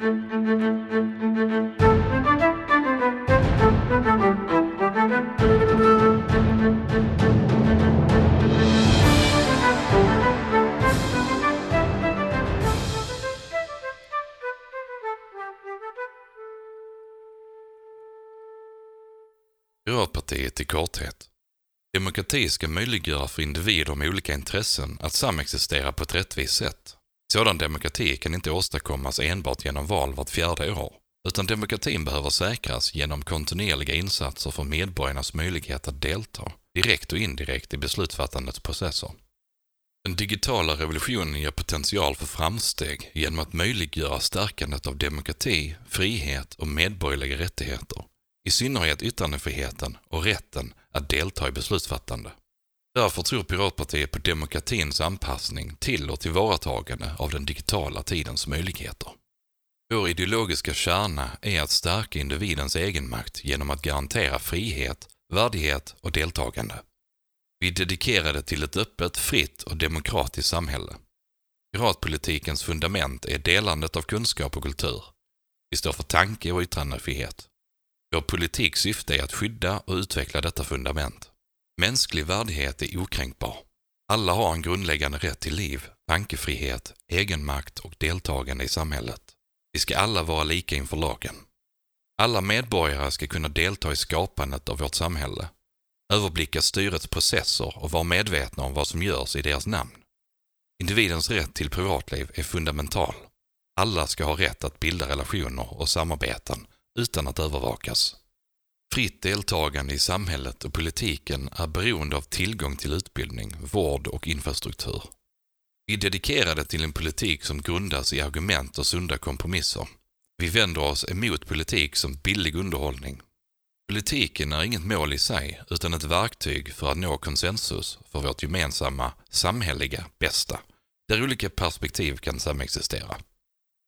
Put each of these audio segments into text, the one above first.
Piratpartiet i korthet. Demokrati ska möjliggöra för individer med olika intressen att samexistera på ett rättvist sätt. Sådan demokrati kan inte åstadkommas enbart genom val vart fjärde år, utan demokratin behöver säkras genom kontinuerliga insatser för medborgarnas möjlighet att delta, direkt och indirekt, i beslutsfattandets processer. Den digitala revolutionen ger potential för framsteg genom att möjliggöra stärkandet av demokrati, frihet och medborgerliga rättigheter, i synnerhet yttrandefriheten och rätten att delta i beslutsfattande. Därför tror Piratpartiet på demokratins anpassning till och tillvaratagande av den digitala tidens möjligheter. Vår ideologiska kärna är att stärka individens egenmakt genom att garantera frihet, värdighet och deltagande. Vi är dedikerade till ett öppet, fritt och demokratiskt samhälle. Piratpolitikens fundament är delandet av kunskap och kultur. Vi står för tanke och yttrandefrihet. Vår politiks syfte är att skydda och utveckla detta fundament. Mänsklig värdighet är okränkbar. Alla har en grundläggande rätt till liv, tankefrihet, egenmakt och deltagande i samhället. Vi ska alla vara lika inför lagen. Alla medborgare ska kunna delta i skapandet av vårt samhälle, överblicka styrets processer och vara medvetna om vad som görs i deras namn. Individens rätt till privatliv är fundamental. Alla ska ha rätt att bilda relationer och samarbeten utan att övervakas. Fritt deltagande i samhället och politiken är beroende av tillgång till utbildning, vård och infrastruktur. Vi är dedikerade till en politik som grundas i argument och sunda kompromisser. Vi vänder oss emot politik som billig underhållning. Politiken är inget mål i sig, utan ett verktyg för att nå konsensus för vårt gemensamma, samhälleliga bästa, där olika perspektiv kan samexistera.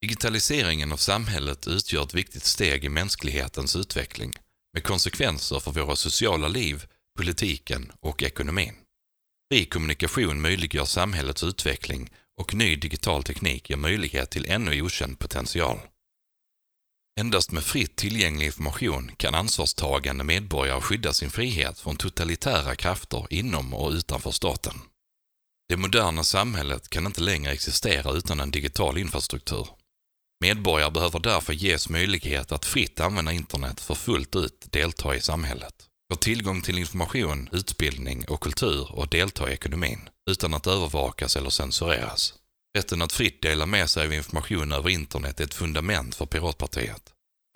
Digitaliseringen av samhället utgör ett viktigt steg i mänsklighetens utveckling, med konsekvenser för våra sociala liv, politiken och ekonomin. Fri kommunikation möjliggör samhällets utveckling och ny digital teknik ger möjlighet till ännu okänd potential. Endast med fritt tillgänglig information kan ansvarstagande medborgare skydda sin frihet från totalitära krafter inom och utanför staten. Det moderna samhället kan inte längre existera utan en digital infrastruktur. Medborgare behöver därför ges möjlighet att fritt använda internet för fullt ut delta i samhället. Få tillgång till information, utbildning och kultur och delta i ekonomin, utan att övervakas eller censureras. Rätten att fritt dela med sig av information över internet är ett fundament för Piratpartiet.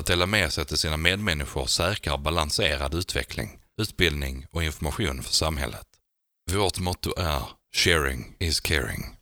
Att dela med sig till sina medmänniskor säkrar balanserad utveckling, utbildning och information för samhället. Vårt motto är “Sharing is caring”.